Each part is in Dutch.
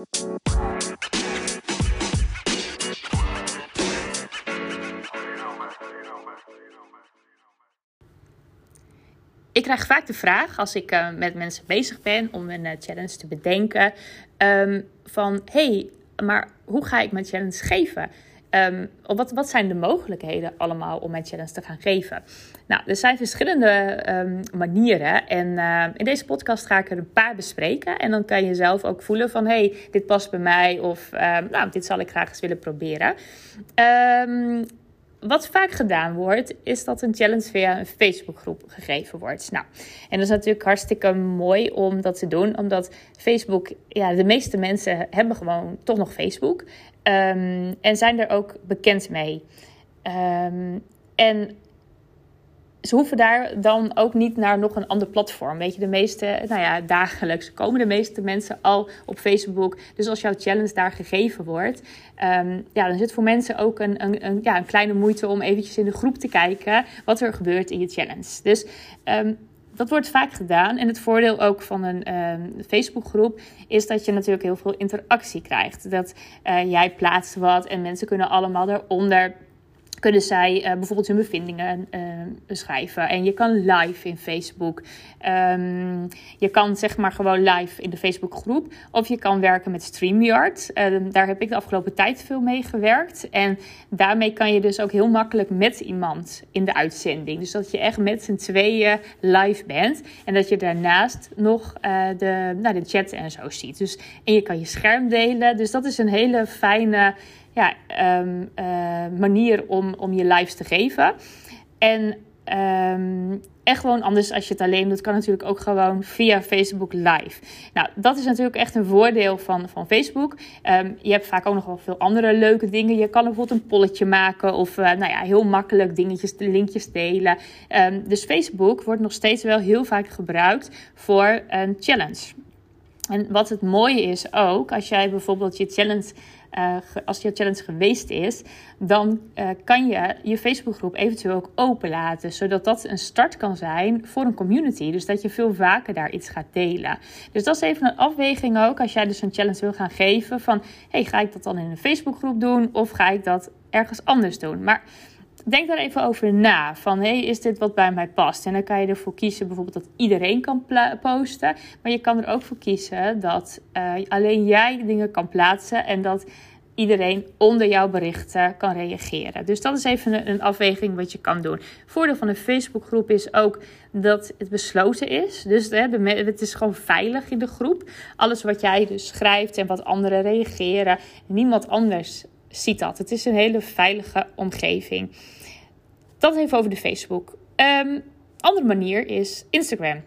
Ik krijg vaak de vraag als ik uh, met mensen bezig ben om een uh, challenge te bedenken: um, van hey, maar hoe ga ik mijn challenge geven? Um, wat, wat zijn de mogelijkheden allemaal om mijn challenge te gaan geven? Nou, er zijn verschillende um, manieren. En uh, in deze podcast ga ik er een paar bespreken. En dan kan je zelf ook voelen van... hey, dit past bij mij. Of nou, dit zal ik graag eens willen proberen. Wat vaak gedaan wordt, is dat een challenge via een Facebookgroep gegeven wordt. Nou, en dat is natuurlijk hartstikke mooi om dat te doen, omdat Facebook, ja, de meeste mensen hebben gewoon toch nog Facebook um, en zijn er ook bekend mee. Um, en ze hoeven daar dan ook niet naar nog een ander platform. Weet je, de meeste, nou ja, dagelijks komen de meeste mensen al op Facebook. Dus als jouw challenge daar gegeven wordt, um, ja, dan zit voor mensen ook een, een, ja, een kleine moeite om eventjes in de groep te kijken wat er gebeurt in je challenge. Dus um, dat wordt vaak gedaan. En het voordeel ook van een um, Facebookgroep is dat je natuurlijk heel veel interactie krijgt. Dat uh, jij plaatst wat en mensen kunnen allemaal eronder kunnen zij uh, bijvoorbeeld hun bevindingen uh, beschrijven. En je kan live in Facebook. Um, je kan zeg maar gewoon live in de Facebookgroep. Of je kan werken met StreamYard. Uh, daar heb ik de afgelopen tijd veel mee gewerkt. En daarmee kan je dus ook heel makkelijk met iemand in de uitzending. Dus dat je echt met z'n tweeën live bent. En dat je daarnaast nog uh, de, nou, de chat en zo ziet. Dus, en je kan je scherm delen. Dus dat is een hele fijne um, uh, manier om, om je lives te geven. En um, gewoon anders als je het alleen doet, kan natuurlijk ook gewoon via Facebook Live. Nou, dat is natuurlijk echt een voordeel van, van Facebook. Je hebt vaak ook nog wel veel andere leuke dingen. Je kan bijvoorbeeld een polletje maken of uh, nou ja, heel makkelijk dingetjes, linkjes delen. Dus Facebook wordt nog steeds wel heel vaak gebruikt voor een challenge. En wat het mooie is ook, als jij bijvoorbeeld je challenge uh, als je challenge geweest is, dan uh, kan je je Facebookgroep eventueel ook openlaten, zodat dat een start kan zijn voor een community. Dus dat je veel vaker daar iets gaat delen. Dus dat is even een afweging ook, als jij dus een challenge wil gaan geven, van hey, ga ik dat dan in een Facebookgroep doen of ga ik dat ergens anders doen? Maar denk daar even over na. Van hey, is dit wat bij mij past? En dan kan je ervoor kiezen bijvoorbeeld dat iedereen kan posten. Maar je kan er ook voor kiezen dat uh, alleen jij dingen kan plaatsen. En dat iedereen onder jouw berichten kan reageren. Dus dat is even een, afweging wat je kan doen. Voordeel van een Facebookgroep is ook dat het besloten is. Dus het is gewoon veilig in de groep. Alles wat jij dus schrijft en wat anderen reageren, niemand anders ziet dat. Het is een hele veilige omgeving. Dat even over de Facebook. Um, andere manier is Instagram.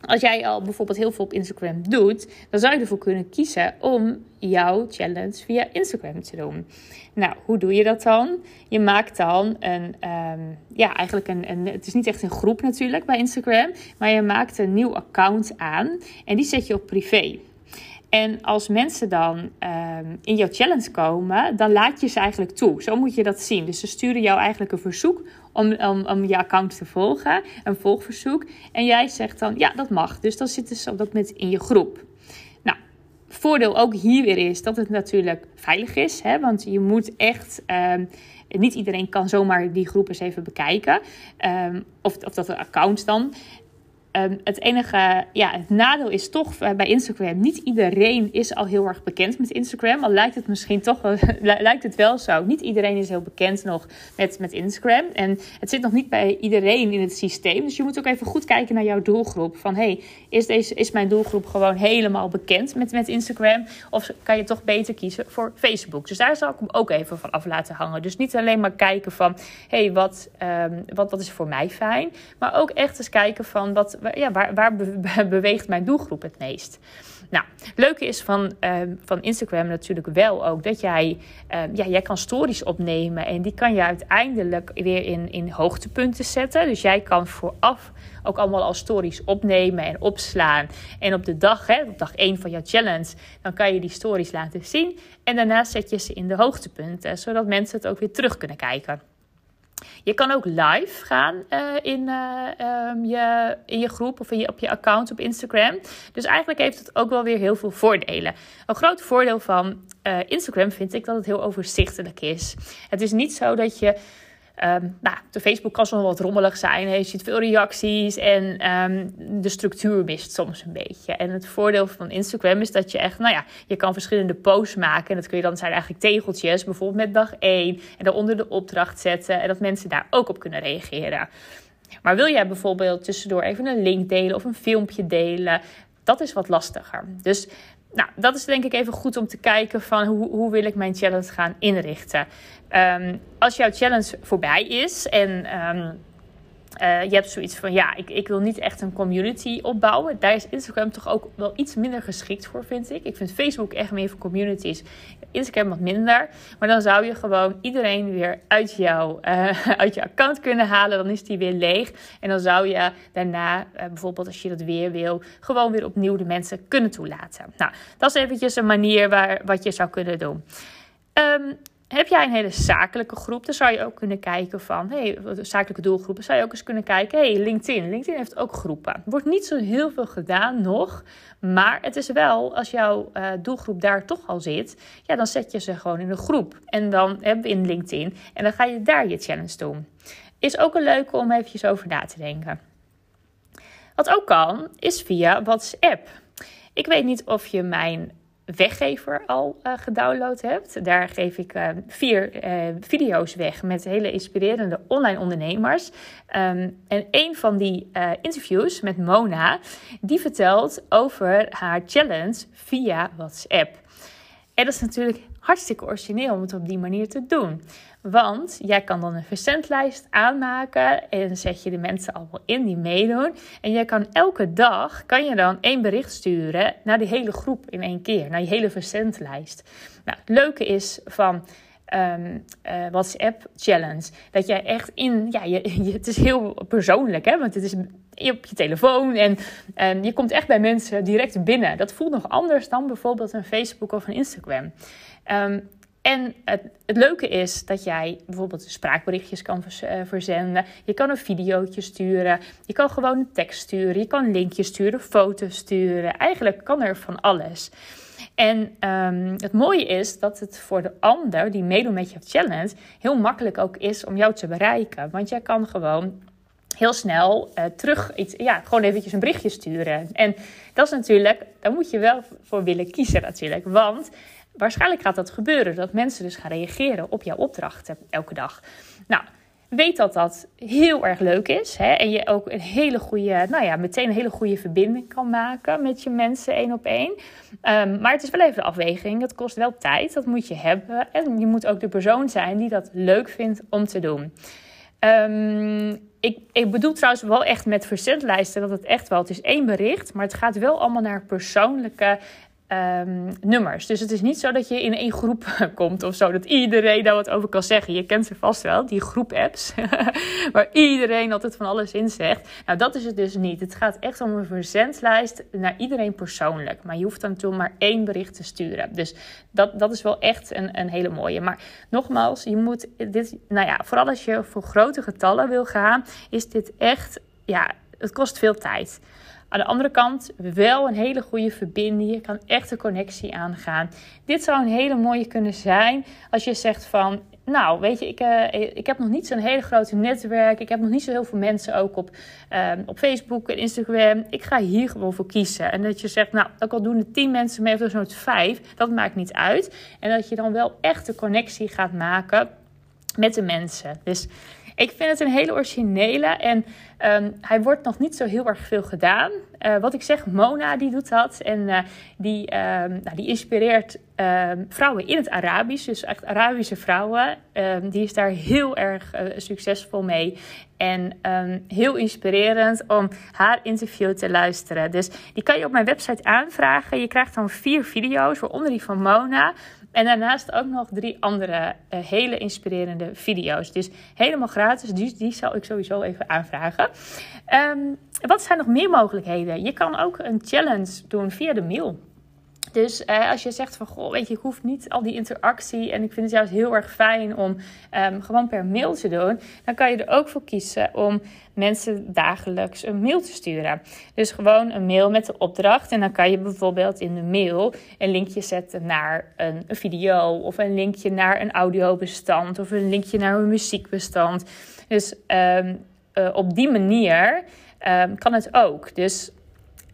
Als jij al bijvoorbeeld heel veel op Instagram doet, dan zou je ervoor kunnen kiezen om jouw challenge via Instagram te doen. Nou, hoe doe je dat dan? Je maakt dan een, um, ja, eigenlijk een, een, het is niet echt een groep natuurlijk bij Instagram, maar je maakt een nieuw account aan en die zet je op privé. En als mensen dan um, in jouw challenge komen, dan laat je ze eigenlijk toe. Zo moet je dat zien. Dus ze sturen jou eigenlijk een verzoek om, om, je account te volgen, een volgverzoek. En jij zegt dan, ja, dat mag. Dus dan zitten ze op dat moment in je groep. Nou, voordeel ook hier weer is dat het natuurlijk veilig is. Hè? Want je moet echt... Um, niet iedereen kan zomaar die groep eens even bekijken. Um, of, of dat de accounts dan. Um, het enige, ja, het nadeel is toch bij Instagram. Niet iedereen is al heel erg bekend met Instagram. Al lijkt het misschien toch wel, lijkt het wel zo. Niet iedereen is heel bekend nog met, met Instagram. En het zit nog niet bij iedereen in het systeem. Dus je moet ook even goed kijken naar jouw doelgroep. Van hey, is, deze, is mijn doelgroep gewoon helemaal bekend met, met Instagram? Of kan je toch beter kiezen voor Facebook? Dus daar zal ik hem ook even van af laten hangen. Dus niet alleen maar kijken van hey, wat, um, wat, wat is voor mij fijn? Maar ook echt eens kijken van wat ja, waar, waar beweegt mijn doelgroep het meest? Nou, het leuke is van, uh, van Instagram natuurlijk wel ook dat jij, uh, ja, jij kan stories opnemen en die kan je uiteindelijk weer in, in hoogtepunten zetten. Dus jij kan vooraf ook allemaal al stories opnemen en opslaan. En op de dag, hè, op dag 1 van jouw challenge, dan kan je die stories laten zien. En daarna zet je ze in de hoogtepunten, zodat mensen het ook weer terug kunnen kijken. Je kan ook live gaan uh, in, uh, um, je, in je groep of in je, op je account op Instagram. Dus eigenlijk heeft het ook wel weer heel veel voordelen. Een groot voordeel van uh, Instagram vind ik dat het heel overzichtelijk is. Het is niet zo dat je Um, nou, de Facebook kan soms wat rommelig zijn. Je ziet veel reacties en um, de structuur mist soms een beetje. En het voordeel van Instagram is dat je echt, nou ja, je kan verschillende posts maken. En dat kun je dan zijn eigenlijk tegeltjes, bijvoorbeeld met dag 1. En daaronder de opdracht zetten. En dat mensen daar ook op kunnen reageren. Maar wil jij bijvoorbeeld tussendoor even een link delen of een filmpje delen? Dat is wat lastiger. Dus nou, dat is denk ik even goed om te kijken van hoe, hoe wil ik mijn challenge gaan inrichten. Um, als jouw challenge voorbij is en um, uh, je hebt zoiets van, ja, ik, ik wil niet echt een community opbouwen. Daar is Instagram toch ook wel iets minder geschikt voor, vind ik. Ik vind Facebook echt meer voor communities. Instagram wat minder. Maar dan zou je gewoon iedereen weer uit, jou, uh, uit je account kunnen halen. Dan is die weer leeg. En dan zou je daarna, uh, bijvoorbeeld als je dat weer wil, gewoon weer opnieuw de mensen kunnen toelaten. Nou, dat is eventjes een manier waar, wat je zou kunnen doen. Um, heb jij een hele zakelijke groep, dan zou je ook kunnen kijken van, hey, zakelijke doelgroepen, zou je ook eens kunnen kijken, hey, LinkedIn. LinkedIn heeft ook groepen. Wordt niet zo heel veel gedaan nog, maar het is wel, als jouw uh, doelgroep daar toch al zit, ja, dan zet je ze gewoon in een groep. En dan heb je in LinkedIn en dan ga je daar je challenge doen. Is ook een leuke om eventjes over na te denken. Wat ook kan, is via WhatsApp. Ik weet niet of je mijn weggever al uh, gedownload hebt. Daar geef ik uh, vier uh, video's weg met hele inspirerende online ondernemers. Um, en een van die interviews met Mona, die vertelt over haar challenge via WhatsApp. En dat is natuurlijk hartstikke origineel om het op die manier te doen. Want jij kan dan een verzendlijst aanmaken en zet je de mensen allemaal in die meedoen. En jij kan elke dag, kan je dan één bericht sturen naar die hele groep in één keer, naar je hele verzendlijst. Nou, het leuke is van um, uh, WhatsApp Challenge. Dat jij echt in, ja, je, het is heel persoonlijk, hè, want het is op je telefoon en um, je komt echt bij mensen direct binnen. Dat voelt nog anders dan bijvoorbeeld een Facebook of een Instagram. Um, en het, het, leuke is dat jij bijvoorbeeld spraakberichtjes kan eh, verzenden. Je kan een videootje sturen. Je kan gewoon een tekst sturen. Je kan linkjes sturen, foto's sturen. Eigenlijk kan er van alles. En um, het mooie is dat het voor de ander die meedoet met je challenge heel makkelijk ook is om jou te bereiken. Want jij kan gewoon heel snel uh, terug iets, ja, gewoon eventjes een berichtje sturen. En dat is natuurlijk, daar moet je wel voor willen kiezen natuurlijk. Want waarschijnlijk gaat dat gebeuren. Dat mensen dus gaan reageren op jouw opdrachten elke dag. Nou, weet dat dat heel erg leuk is. Hè? En je ook een hele goede, nou ja, meteen een hele goede verbinding kan maken met je mensen één op één. Um, maar het is wel even de afweging. Het kost wel tijd. Dat moet je hebben. En je moet ook de persoon zijn die dat leuk vindt om te doen. Um, ik, ik, bedoel trouwens wel echt met verzendlijsten dat het echt wel, het is één bericht, maar het gaat wel allemaal naar persoonlijke um, nummers. Dus het is niet zo dat je in één groep komt of zo, dat iedereen daar wat over kan zeggen. Je kent ze vast wel, die groep-apps, waar iedereen altijd van alles in zegt. Nou, dat is het dus niet. Het gaat echt om een verzendlijst naar iedereen persoonlijk. Maar je hoeft dan toen maar één bericht te sturen. Dus dat, dat is wel echt een, een hele mooie. Maar nogmaals, je moet dit, nou ja, vooral als je voor grote getallen wil gaan, is dit echt, ja, het kost veel tijd. Aan de andere kant wel een hele goede verbinding. Je kan echt een connectie aangaan. Dit zou een hele mooie kunnen zijn als je zegt van... Nou, weet je, ik, uh, ik heb nog niet zo'n hele grote netwerk. Ik heb nog niet zo heel veel mensen ook op, uh, op Facebook en Instagram. Ik ga hier gewoon voor kiezen. En dat je zegt, nou, ook al doen er tien mensen mee of zo'n vijf. Dat maakt niet uit. En dat je dan wel echt de connectie gaat maken met de mensen. Dus ik vind het een hele originele en um, hij wordt nog niet zo heel erg veel gedaan. Uh, wat ik zeg, Mona die doet dat en uh, die, um, nou, die inspireert um, vrouwen in het Arabisch, dus echt Arabische vrouwen. die is daar heel erg uh, succesvol mee en heel inspirerend om haar interview te luisteren. Dus die kan je op mijn website aanvragen. Je krijgt dan vier video's, waaronder die van Mona. En daarnaast ook nog drie andere uh, hele inspirerende video's. Dus helemaal gratis. Dus die zal ik sowieso even aanvragen. Um, wat zijn nog meer mogelijkheden? Je kan ook een challenge doen via de mail. Dus eh, als je zegt van, goh, weet je, ik hoef niet al die interactie en ik vind het juist heel erg fijn om um, gewoon per mail te doen, dan kan je er ook voor kiezen om mensen dagelijks een mail te sturen. Dus gewoon een mail met de opdracht en dan kan je bijvoorbeeld in de mail een linkje zetten naar een, een video of een linkje naar een audiobestand of een linkje naar een muziekbestand. Dus um, uh, op die manier um, kan het ook. Dus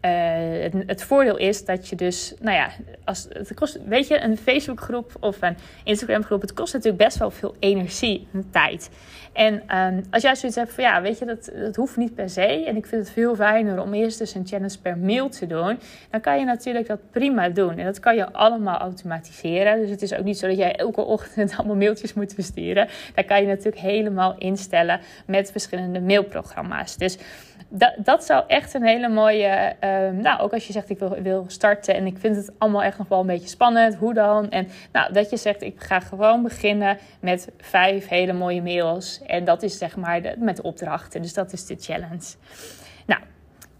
uh, het, voordeel is dat je dus, nou ja, als, het kost, weet je, een Facebookgroep of een Instagramgroep, het kost natuurlijk best wel veel energie en tijd. En um, als jij zoiets hebt van, ja, weet je, dat, dat hoeft niet per se. En ik vind het veel fijner om eerst dus een challenge per mail te doen. Dan kan je natuurlijk dat prima doen. En dat kan je allemaal automatiseren. Dus het is ook niet zo dat jij elke ochtend allemaal mailtjes moet versturen. Daar kan je natuurlijk helemaal instellen met verschillende mailprogramma's. Dus dat, dat zou echt een hele mooie. Uh, nou, ook als je zegt ik wil, wil starten en ik vind het allemaal echt nog wel een beetje spannend. Hoe dan? En nou, dat je zegt ik ga gewoon beginnen met vijf hele mooie mails. En dat is zeg maar de, met opdrachten. Dus dat is de challenge. Nou,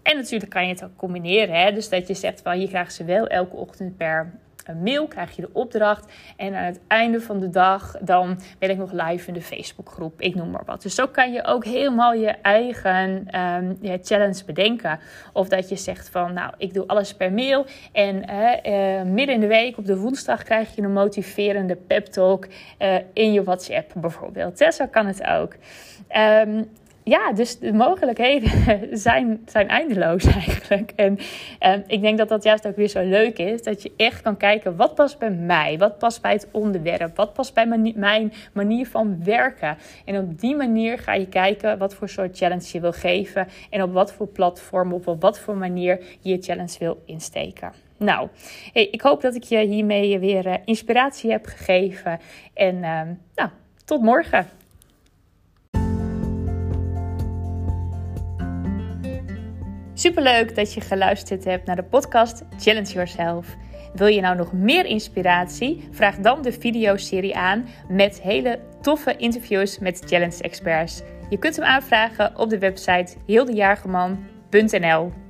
en natuurlijk kan je het ook combineren. Hè? Dus dat je zegt van je krijgt ze wel elke ochtend per een mail, krijg je de opdracht. En aan het einde van de dag, dan ben ik nog live in de Facebookgroep. Ik noem maar wat. Dus zo kan je ook helemaal je eigen um, challenge bedenken. Of dat je zegt van, nou, ik doe alles per mail. En uh, midden in de week, op de woensdag, krijg je een motiverende pep talk uh, in je WhatsApp bijvoorbeeld. zo kan het ook. Um, ja, dus de mogelijkheden zijn, zijn eindeloos eigenlijk. En uh, ik denk dat dat juist ook weer zo leuk is. Dat je echt kan kijken, wat past bij mij? Wat past bij het onderwerp? Wat past bij mijn, manier van werken? En op die manier ga je kijken wat voor soort challenge je wil geven. En op wat voor platform, of op wat voor manier je je challenge wil insteken. Nou, ik hoop dat ik je hiermee weer uh, inspiratie heb gegeven. En uh, nou, tot morgen. Superleuk dat je geluisterd hebt naar de podcast Challenge Yourself. Wil je nou nog meer inspiratie? Vraag dan de videoserie aan met hele toffe interviews met challenge experts. Je kunt hem aanvragen op de website heeldejaargeman.nl